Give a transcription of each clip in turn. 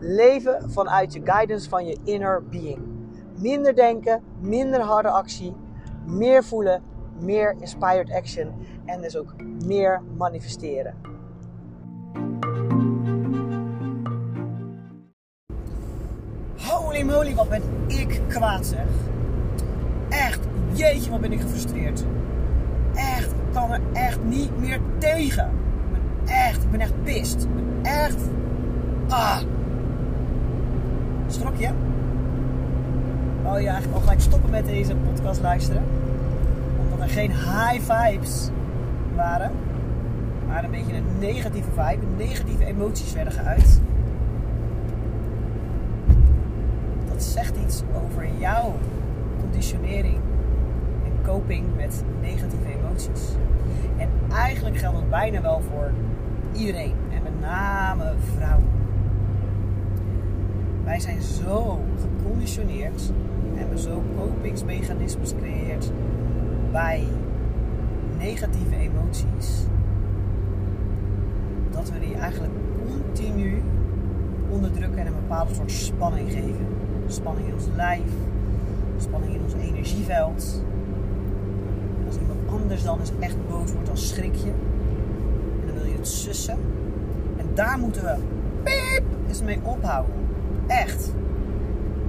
Leven vanuit je guidance van je inner being. Minder denken, minder harde actie, meer voelen, meer inspired action en dus ook meer manifesteren. Holy moly, wat ben ik kwaad zeg. Echt, jeetje, wat ben ik gefrustreerd. Echt, ik kan er echt niet meer tegen. Ik ben echt, ik ben echt pist. Ik ben echt... Ah. Schrok je? Wou je eigenlijk al gelijk stoppen met deze podcast luisteren? Omdat er geen high vibes waren. Maar een beetje een negatieve vibe. Negatieve emoties werden geuit. Dat zegt iets over jouw conditionering en coping met negatieve emoties. En eigenlijk geldt dat bijna wel voor iedereen. En met name vrouwen. Wij zijn zo geconditioneerd en hebben zo kopingsmechanismes gecreëerd bij negatieve emoties. Dat we die eigenlijk continu onderdrukken en een bepaalde soort spanning geven. Spanning in ons lijf, spanning in ons energieveld. Als iemand anders dan eens echt boos wordt, dan schrik je. En dan wil je het sussen. En daar moeten we piep eens mee ophouden. Echt.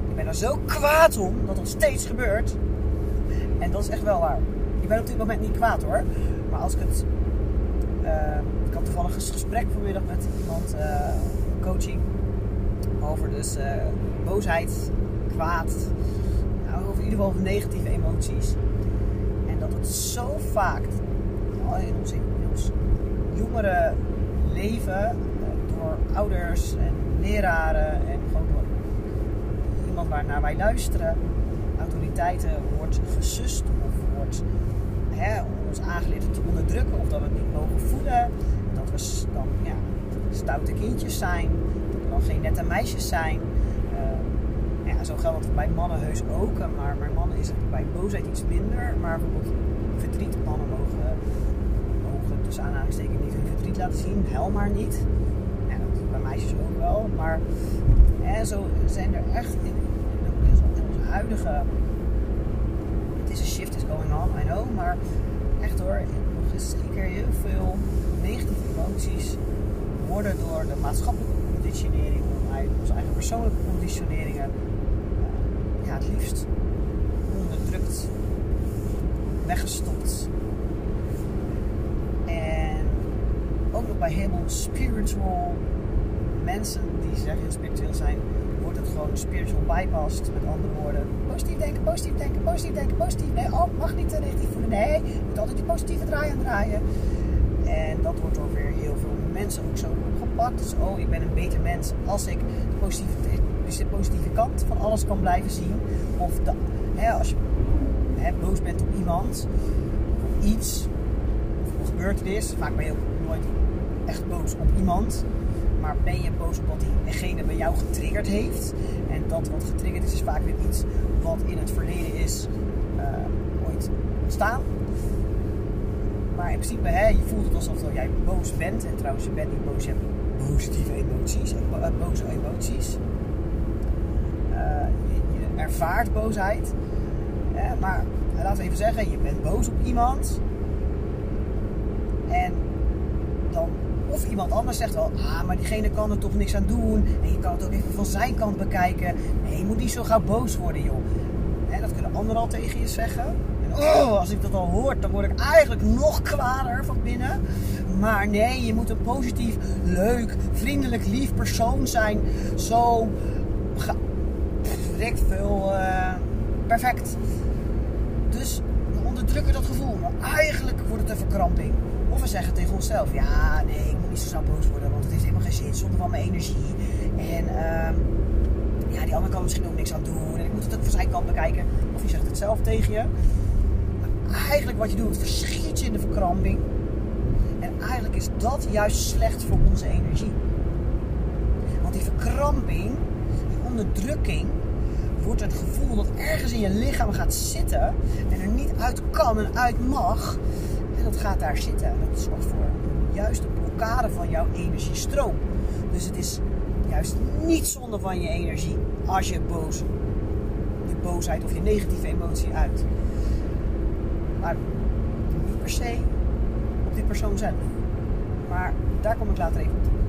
Ik ben er zo kwaad om dat dat steeds gebeurt. En dat is echt wel waar. Ik ben op dit moment niet kwaad hoor. Maar als ik het. Uh, ik had toevallig een gesprek vanmiddag met iemand, uh, coaching. Over dus uh, boosheid, kwaad. Nou, over in ieder geval over negatieve emoties. En dat het zo vaak in ons, in ons jongere leven door ouders en leraren en iemand waarnaar wij luisteren, autoriteiten, wordt gesust of wordt hè, ons aangeleerd te onderdrukken of dat we het niet mogen voelen. Dat we dan ja, stoute kindjes zijn, dat we dan geen nette meisjes zijn. Uh, ja, zo geldt dat bij mannen heus ook, maar bij mannen is het bij boosheid iets minder. Maar bijvoorbeeld verdriet, mannen mogen, mogen dus aanhalingstekens niet hun verdriet laten zien, hel maar niet meisjes ook wel. Maar zo zijn er echt Het is een shift is going on, I know. Maar echt hoor, nog eens zeker heel veel negatieve emoties worden door de maatschappelijke conditionering, onze eigen persoonlijke conditioneringen, ja, het liefst onderdrukt, weggestopt. En ook nog bij helemaal spiritual mensen die zeggen spiritueel zijn, gewoon spiritual bypassed. Met andere woorden, positief denken, positief denken, positief denken, positief. Nee, oh, mag niet te negatief voelen. Nee, je moet altijd die positieve draaien en draaien. En dat wordt door weer heel veel mensen ook zo opgepakt. Dus oh, ik ben een beter mens als ik de positieve, dus positieve kant van alles kan blijven zien. Of hè, als je hè, boos bent op iemand, iets, of een gebeurtenis, vaak ben je ook nooit echt boos op iemand. Maar ben je boos op wat diegene bij jou getriggerd heeft. En dat wat getriggerd is, is vaak weer iets wat in het verleden is uh, ooit ontstaan. Maar in principe, hè, je voelt het alsof jij boos bent. En trouwens, je bent niet boos, je hebt positieve emoties, uh, boze emoties. Je, je, ervaart boosheid. maar laten we even zeggen, je bent boos op iemand. En dan of iemand anders zegt wel, ah, maar diegene kan er toch niks aan doen. En je kan het ook even van zijn kant bekijken. Nee, je moet niet zo gauw boos worden, joh. En dat kunnen anderen al tegen je zeggen. En oh, als ik dat al hoor, dan word ik eigenlijk nog kwader van binnen. Maar nee, je moet een positief, leuk, vriendelijk, lief persoon zijn. Zo, direct veel, uh, perfect. Dus we onderdrukken dat gevoel. Maar eigenlijk wordt het een verkramping. We zeggen tegen onszelf, ja, nee, ik moet niet zo snel boos worden, want het heeft helemaal geen zin zonder van mijn energie. En uh, ja, die andere kan misschien ook niks aan doen. En ik moet het ook van zijn kant bekijken. Of je zegt het zelf tegen je. Eigenlijk wat je doet, verschiet je in de verkramping. En eigenlijk is dat juist slecht voor onze energie. Want die verkramping, die onderdrukking, wordt het gevoel dat ergens in je lichaam gaat zitten en er niet uit kan en uit mag. Dat gaat daar zitten. En dat zorgt voor juist een blokkade van jouw energiestroom. Dus het is juist niet zonde van je energie als je boos, je boosheid of je negatieve emotie uit. Maar niet per se op die persoon zelf. Maar daar kom ik later even op terug.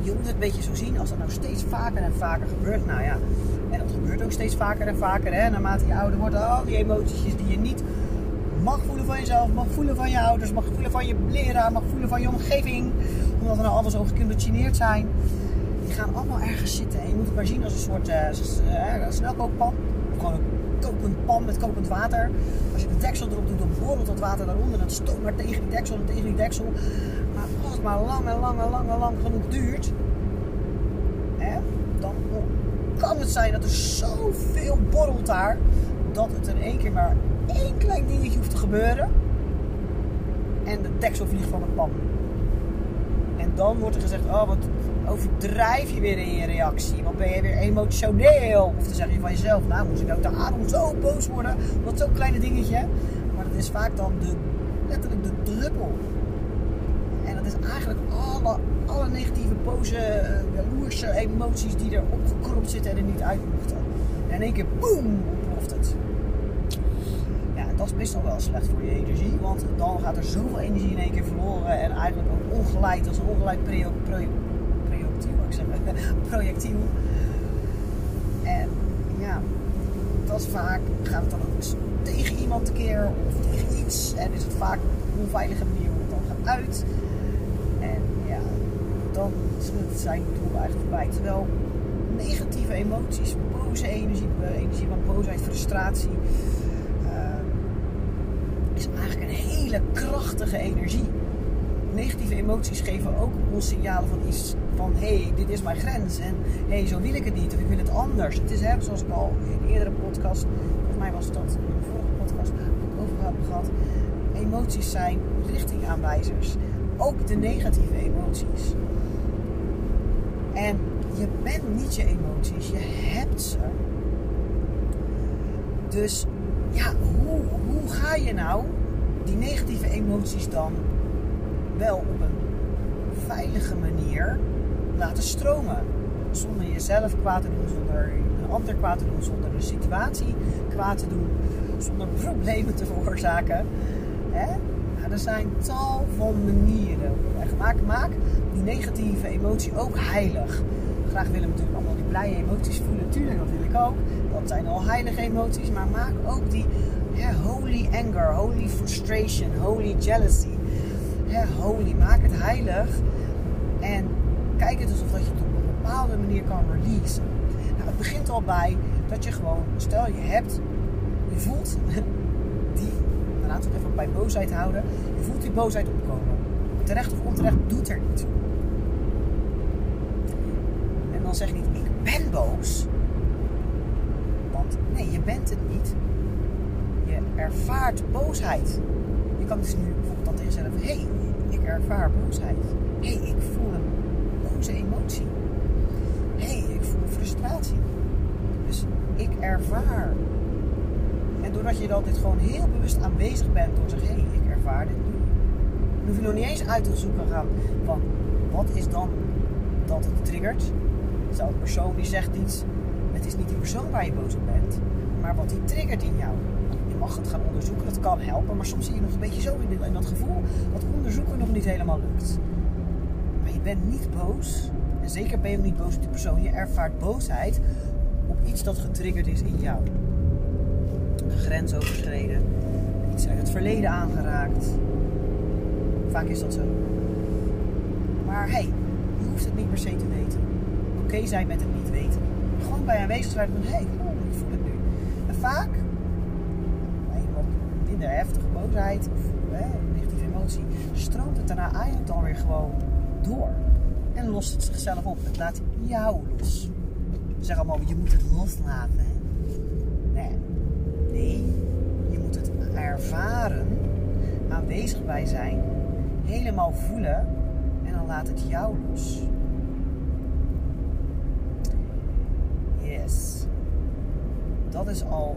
Je moet het een beetje zo zien als dat nou steeds vaker en vaker gebeurt. Nou ja, en dat gebeurt ook steeds vaker en vaker. Hè? Naarmate je ouder wordt, al die emoties die je niet mag voelen van jezelf, mag voelen van je ouders, mag voelen van je leraar, mag voelen van je omgeving. Omdat we nou alles over geconditioneerd zijn. Die gaan allemaal ergens zitten. En je moet het maar zien als een soort uh, snelkookpan. Of gewoon een kokend pan met kokend water. Als je de deksel erop doet, dan borrelt dat water daaronder. Dan stoomt maar tegen die deksel en tegen die deksel. Maar als het maar lang en lang en lang en lang genoeg duurt, dan kan het zijn dat er zoveel borrelt daar, dat het in één keer maar één klein dingetje hoeft te gebeuren. En de deksel vliegt van de pan. En dan wordt er gezegd, oh wat overdrijf je weer in je reactie. Wat ben je weer emotioneel. Of dan zeg je van jezelf, nou moest ik ook daarom zo boos worden. Wat zo'n kleine dingetje. Maar dat is vaak dan de, letterlijk de druppel. En dat is eigenlijk alle, alle negatieve, boze, uh, jaloerse emoties die er opgekropt zitten en er niet uit mochten. En in één keer, boem, ontploft het. Dat is meestal wel slecht voor je energie. Want dan gaat er zoveel energie in één keer verloren. En eigenlijk ook ongeleid, als ongeleid projectiel, ik zeg projectiel. En ja, dat is vaak, gaat het dan ook tegen iemand een keer of tegen iets. En is het vaak een onveilige manier hoe het dan gaat uit. En ja, dan is het zijn doel eigenlijk voorbij. Terwijl negatieve emoties, boze energie, energie van boosheid, frustratie, is eigenlijk een hele krachtige energie. Negatieve emoties geven ook ons signalen van iets van hé, hey, dit is mijn grens en hé, hey, zo wil ik het niet of ik wil het anders. Het is hè, zoals ik al in een eerdere podcast, volgens mij was dat in de vorige podcast ook over gehad, emoties zijn richtingaanwijzers. Ook de negatieve emoties. En je bent niet je emoties, je hebt ze. Dus ja, hoe, hoe ga je nou die negatieve emoties dan wel op een veilige manier laten stromen? Zonder jezelf kwaad te doen, zonder een ander kwaad te doen, zonder de situatie kwaad te doen, zonder problemen te veroorzaken. Hè? Er zijn tal van manieren. Maak, maak die negatieve emotie ook heilig graag willen we natuurlijk allemaal die blije emoties voelen. Tuurlijk, dat wil ik ook. Dat zijn al heilige emoties. Maar maak ook die holy anger, holy frustration, holy jealousy. holy, maak het heilig. En kijk het alsof dat je het op een bepaalde manier kan releasen. Nou, het begint al bij dat je gewoon, stel je hebt, je voelt die, nou, laten we het even bij boosheid houden. Je voelt die boosheid opkomen. Terecht of onterecht doet er niet toe dan zeg niet, ik ben boos. Nee, je bent het niet. Je ervaart boosheid. Je kan dus nu bijvoorbeeld dan tegen jezelf, hé, hey, ik ervaar boosheid. Hé, hey, ik voel een boze emotie. Hé, hey, ik voel frustratie. Dus ik ervaar. En doordat je dan dit gewoon heel bewust aanwezig bent door te zeggen, hé, hey, ik ervaar dit nu. Dan hoef je nog niet eens uit te zoeken gaan van wat is dan dat het triggert. Een persoon die zegt iets. Het is niet die persoon waar je boos op bent, maar wat die triggert in jou. Je mag het gaan onderzoeken, dat kan helpen, maar soms zie je nog een beetje zo in, dat gevoel dat onderzoeken nog niet helemaal lukt. Maar je bent niet boos, en zeker ben je ook niet boos op die persoon. Je ervaart boosheid op iets dat getriggerd is in jou. Een grens overschreden, iets uit het verleden aangeraakt. Vaak is dat zo. Maar hey, je hoeft het niet per se te weten oké zijn met het niet weten. Gewoon bij aanwezig zijn van, hé, hey, ik voel het nu. En vaak, minder heftige boosheid of negatieve emotie, stroomt het daarna eigenlijk alweer gewoon door. En lost het zichzelf op. Het laat jou los. We zeggen allemaal, je moet het loslaten. Hè? Nee. Nee, je moet het ervaren, aanwezig bij zijn, helemaal voelen en dan laat het jou los. Dat is al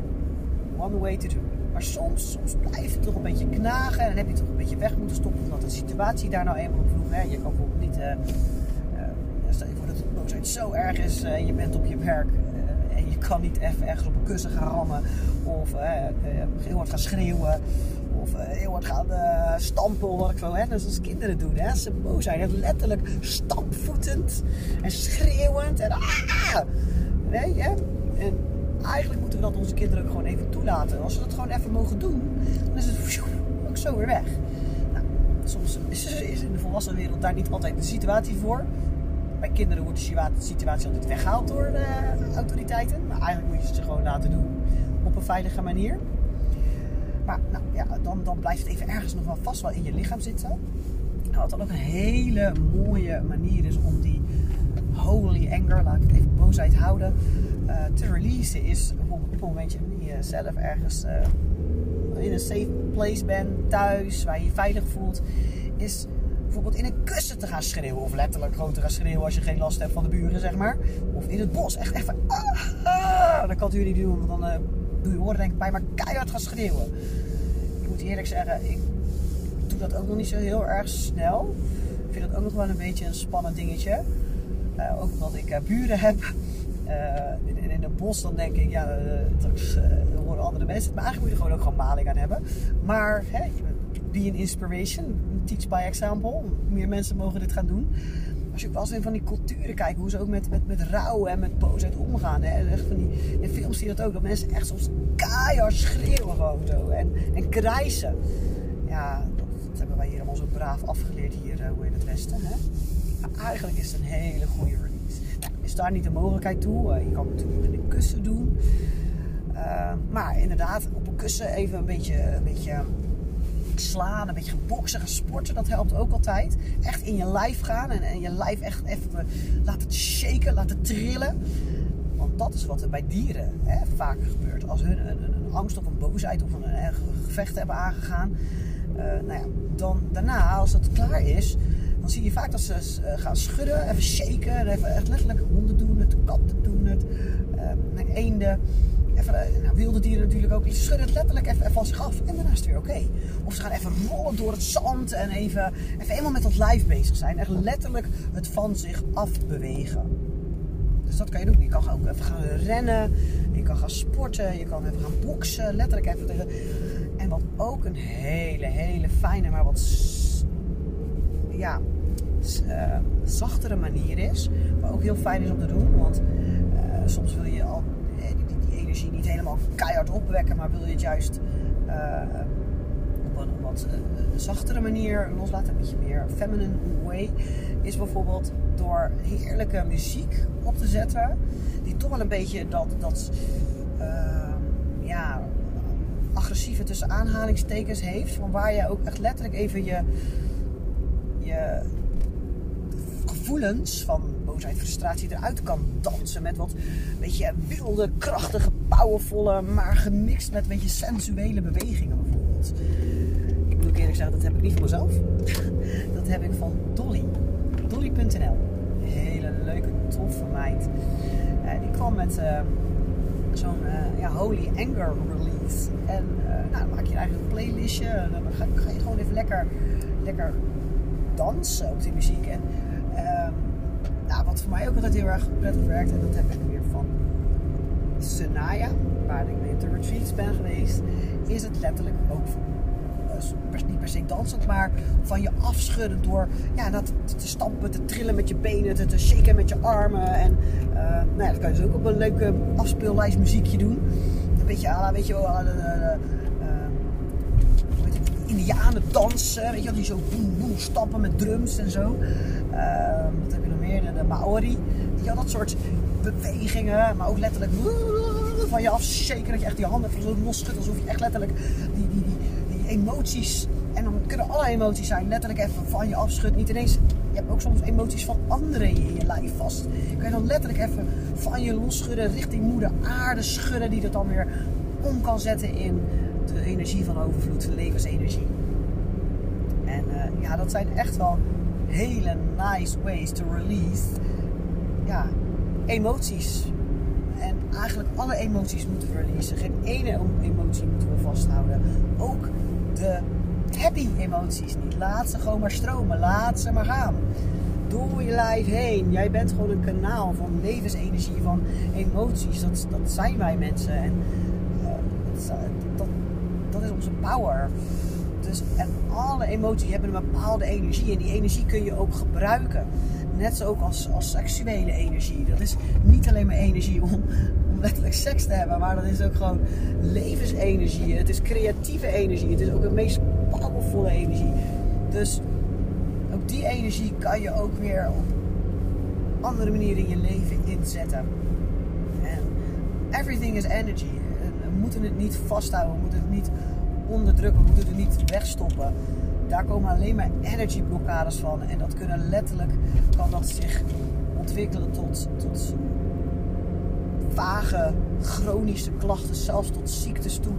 one way to do. Maar soms, soms blijft het toch een beetje knagen en dan heb je toch een beetje weg moeten stoppen omdat de situatie daar nou eenmaal op vroeg. Hè? Je kan bijvoorbeeld niet, uh, uh, stel je voor dat de boosheid zo erg is en uh, je bent op je werk en je kan niet even ergens op een kussen gaan rammen of heel hard gaan schreeuwen of heel hard gaan stampen wat ik zo. Hè? Dat is als kinderen doen. Hè? Ze boos zijn, letterlijk stampvoetend en schreeuwend en ah! Nee, hè? En eigenlijk moeten we dat onze kinderen ook gewoon even toelaten. Als ze dat gewoon even mogen doen, dan is het ook zo weer weg. Nou, soms is, in de volwassen wereld daar niet altijd de situatie voor. Bij kinderen wordt de situatie altijd weggehaald door de autoriteiten. Maar eigenlijk moet je ze gewoon laten doen. Op een veilige manier. Maar nou, ja, dan, dan blijft het even ergens nog wel vast wel in je lichaam zitten. Wat dan ook een hele mooie manier is om die holy anger, laat ik het even boosheid houden, uh, te releasen is bijvoorbeeld op het momentje dat je zelf ergens uh, in een safe place bent, thuis, waar je je veilig voelt, is bijvoorbeeld in een kussen te gaan schreeuwen. Of letterlijk gewoon te gaan schreeuwen als je geen last hebt van de buren, zeg maar. Of in het bos. Echt even. Ah, ah. Dat kan niet doen, want dan uh, je horen denk ik bij, maar keihard gaan schreeuwen. Ik moet eerlijk zeggen, ik doe dat ook nog niet zo heel erg snel. Ik vind dat ook nog wel een beetje een spannend dingetje. Ook omdat ik buren heb. Uh, in, in het bos, dan denk ik, ja, dat horen andere mensen. Maar eigenlijk moet je er gewoon ook gewoon maling aan hebben. Maar hè, be an inspiration, teach by example. Meer mensen mogen dit gaan doen. Als je ook wel eens in van die culturen kijkt, hoe ze ook met, met, met rouw en met boosheid omgaan. Hè. Echt van die, in films zie je dat ook, dat mensen echt soms keihard schreeuwen gewoon. En, en krijsen. Ja, dat, hebben wij hier allemaal zo braaf afgeleerd hier uh, in het Westen. Hè eigenlijk is het een hele goede daar niet de mogelijkheid toe? Uh, je kan het natuurlijk met een kussen doen. Uh, maar inderdaad, op een kussen even een beetje, een beetje slaan, een beetje boksen, gaan sporten, dat helpt ook altijd. Echt in je lijf gaan en, en je lijf echt even laten shaken, laten trillen. Want dat is wat er bij dieren hè, vaker gebeurt. Als hun een, angst of een boosheid of een, een gevecht hebben aangegaan. Nou ja, dan daarna, als het klaar is, zie je vaak dat ze uh, gaan schudden, even shaken, even echt letterlijk honden doen het, katten doen het, uh, eenden. Even, uh, nou, wilde dieren natuurlijk ook. Die schudden het letterlijk even, van zich af en daarna is het weer oké. Of ze gaan even rollen door het zand en even, even helemaal met dat lijf bezig zijn. Echt letterlijk het van zich af bewegen. Dus dat kan je doen. Je kan ook even gaan rennen, je kan gaan sporten, je kan even gaan boksen, letterlijk even. En wat ook een hele, hele fijne, maar wat ja, uh, zachtere manier is. Maar ook heel fijn is om te doen. Want uh, soms wil je al die, die, die, energie niet helemaal keihard opwekken. Maar wil je het juist op een wat zachtere manier loslaten. Een beetje meer feminine way. Is bijvoorbeeld door heerlijke muziek op te zetten. Die toch wel een beetje dat... dat ja, agressieve tussen aanhalingstekens heeft. Van waar je ook echt letterlijk even je je gevoelens van boosheid, frustratie eruit kan dansen. Met wat beetje wilde, krachtige, powervolle, maar gemixt met een beetje sensuele bewegingen bijvoorbeeld. Ik moet eerlijk zeggen, dat heb ik niet van mezelf. Dat heb ik van Dolly. Dolly.nl. Hele leuke, toffe meid. Uh, die kwam met uh, zo'n uh, ja, Holy Anger release. En nou, dan maak je eigenlijk een playlistje. Dan ga, ga je gewoon even lekker, lekker dansen op die muziek. En uh, nou, wat voor mij ook altijd heel erg prettig werkt, en dat heb ik weer van Senaya, waar ik mee op de retreats ben geweest, is het letterlijk ook uh, niet per se dansend, maar van je afschudden door ja, dat te stampen, te trillen met je benen, te, shaken met je armen. En uh, nou ja, dat kan je dus ook op een leuke afspeellijst muziekje doen. Een beetje weet je wel, indianen dansen. Weet je die zo boem boem stappen met drums en zo. Uh, wat heb je nog meer? De, Maori. Die had dat soort bewegingen, maar ook letterlijk van je afshaken. Dat je echt die handen zo los schudt. Alsof je echt letterlijk die, die, die, die emoties. En dan kunnen alle emoties zijn. Letterlijk even van je afschudt. Niet ineens je hebt ook soms emoties van anderen in je lijf vast. Kan je dan letterlijk even van je losschudden richting moeder aarde schudden, die dat dan weer om kan zetten in de energie van overvloed, de levensenergie. En uh, ja, dat zijn echt wel hele nice ways to release ja, emoties. En eigenlijk alle emoties moeten we. Geen ene emotie moeten we vasthouden. Ook de happy emoties niet. Laat ze gewoon maar stromen. Laat ze maar gaan. Door je lijf heen. Jij bent gewoon een kanaal van levensenergie, van emoties. Dat, dat zijn wij mensen. En dat, dat, dat, is onze power. Dus, en alle emoties hebben een bepaalde energie. En die energie kun je ook gebruiken. Net zo ook als, als seksuele energie. Dat is niet alleen maar energie om, om letterlijk seks te hebben. Maar dat is ook gewoon levensenergie. Het is creatieve energie. Het is ook de meest powervolle energie. Dus ook die energie kan je ook weer op andere manieren in je leven inzetten. En everything is energy. Moeten het niet vasthouden. We moeten het niet onderdrukken. We moeten het niet wegstoppen. Daar komen alleen maar energy blokkades van. En dat kunnen letterlijk, kan dat zich ontwikkelen tot, tot vage, chronische klachten. Zelfs tot ziektes toe.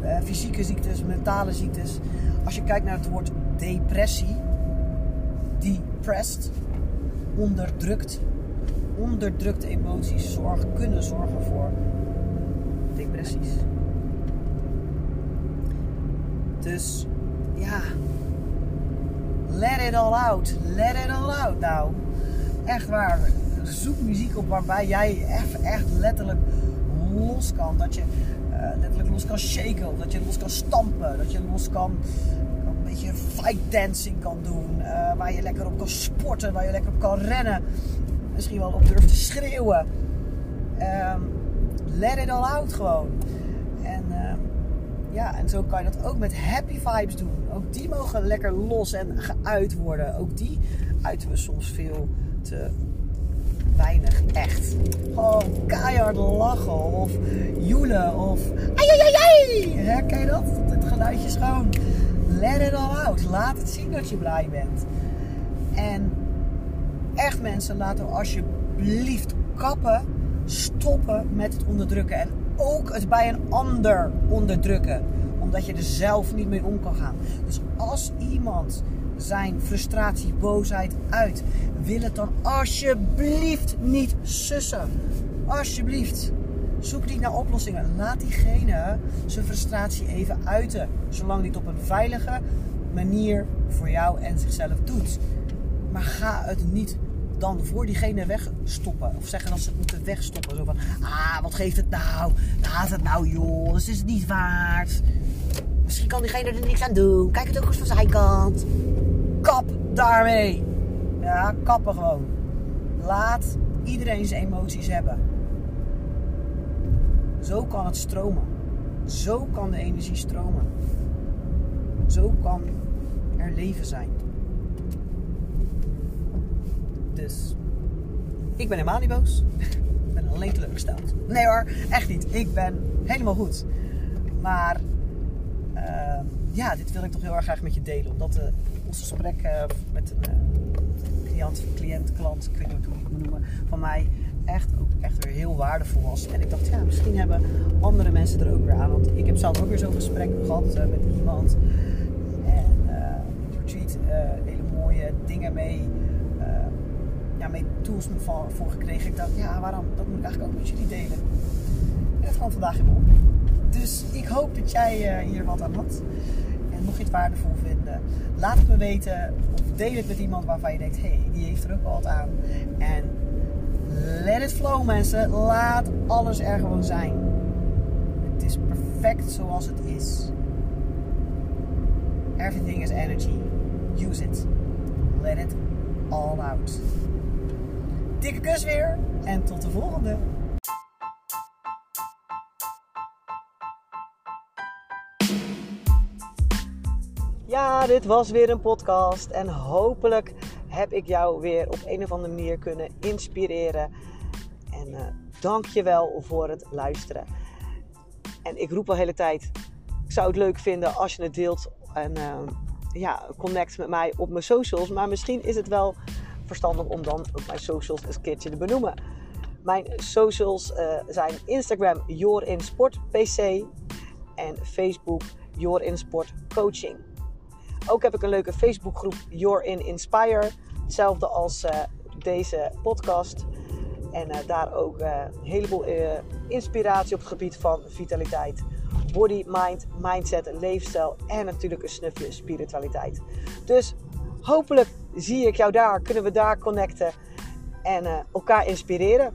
Eh, fysieke ziektes, mentale ziektes. Als je kijkt naar het woord depressie, depressed, onderdrukt. Onderdrukte emoties zorgen, kunnen zorgen voor Dus ja, let it all out. Let it all out nou. Echt waar. Zoek muziek op waarbij jij echt, echt letterlijk los kan. Dat je uh, letterlijk los kan shaken. Dat je los kan stampen. Dat je los kan, een beetje fight dancing kan doen. Uh, waar je lekker op kan sporten. Waar je lekker op kan rennen. Misschien wel op durft te schreeuwen. Um, let it all out gewoon. En uh, ja, en zo kan je dat ook met happy vibes doen. Ook die mogen lekker los en geuit worden. Ook die uiten we soms veel te weinig echt. Gewoon keihard lachen of joelen of ai ai ai Herken je dat? Het geluidje is gewoon let it all out. Laat het zien dat je blij bent. En echt mensen, laten we alsjeblieft kappen, stoppen met het onderdrukken. En ook het bij een ander onderdrukken. Omdat je er zelf niet mee om kan gaan. Dus als iemand zijn frustratie, boosheid uit. Wil dan alsjeblieft niet sussen. Alsjeblieft. Zoek niet naar oplossingen. Laat diegene zijn frustratie even uiten. Zolang het op een veilige manier voor jou en zichzelf doet. Maar ga het niet dan voor diegene wegstoppen. Of zeggen dat ze het moeten wegstoppen. Zo van, ah, wat geeft het nou? Laat het nou joh, is het niet waard. Misschien kan diegene er niks aan doen. Kijk het ook eens van zijn kant. Kap daarmee. Ja, kappen gewoon. Laat iedereen zijn emoties hebben. Zo kan het stromen. Zo kan de energie stromen. Zo kan er leven zijn. Dus ik ben helemaal niet boos. Ik ben alleen teleurgesteld. Nee hoor, echt niet. Ik ben helemaal goed. Maar uh, ja, dit wil ik toch heel erg graag met je delen. Omdat uh, ons gesprek uh, met een cliënt, cliënt, klant, ik weet niet hoe ik het moet noemen, van mij echt, ook echt weer heel waardevol was. En ik dacht, ja, misschien hebben andere mensen er ook weer aan. Want ik heb zelf ook weer zo'n gesprek gehad met iemand. En retreat hele mooie dingen mee mee tools voor, voor gekregen. Ik dacht, ja, waarom? Dat moet ik eigenlijk ook met jullie delen. En dat kwam vandaag in me op. Dus ik hoop dat jij uh, hier wat aan had. En nog iets waardevol vinden. Laat het me weten. Of deel het met iemand waarvan je denkt, hé, hey, die heeft er ook wel wat aan. En let it flow mensen. Laat alles er gewoon zijn. Het is perfect zoals het is. Everything is energy. Use it. Let it all out. Dikke kus weer en tot de volgende. Ja, dit was weer een podcast en hopelijk heb ik jou weer op een of andere manier kunnen inspireren. En uh, dank je wel voor het luisteren. En ik roep al hele tijd, ik zou het leuk vinden als je het deelt. En uh, ja, connect met mij op mijn socials. Maar misschien is het wel om dan op mijn socials een keertje te benoemen. Mijn socials uh, zijn Instagram YourInSportPC en Facebook YourInSportCoaching. Ook heb ik een leuke Facebookgroep Your in Inspire. Hetzelfde als uh, deze podcast. En uh, daar ook een heleboel inspiratie op het gebied van vitaliteit. Body, mind, mindset, leefstijl en natuurlijk een snufje spiritualiteit. Dus hopelijk zie ik jou daar, kunnen we daar connecten en elkaar inspireren.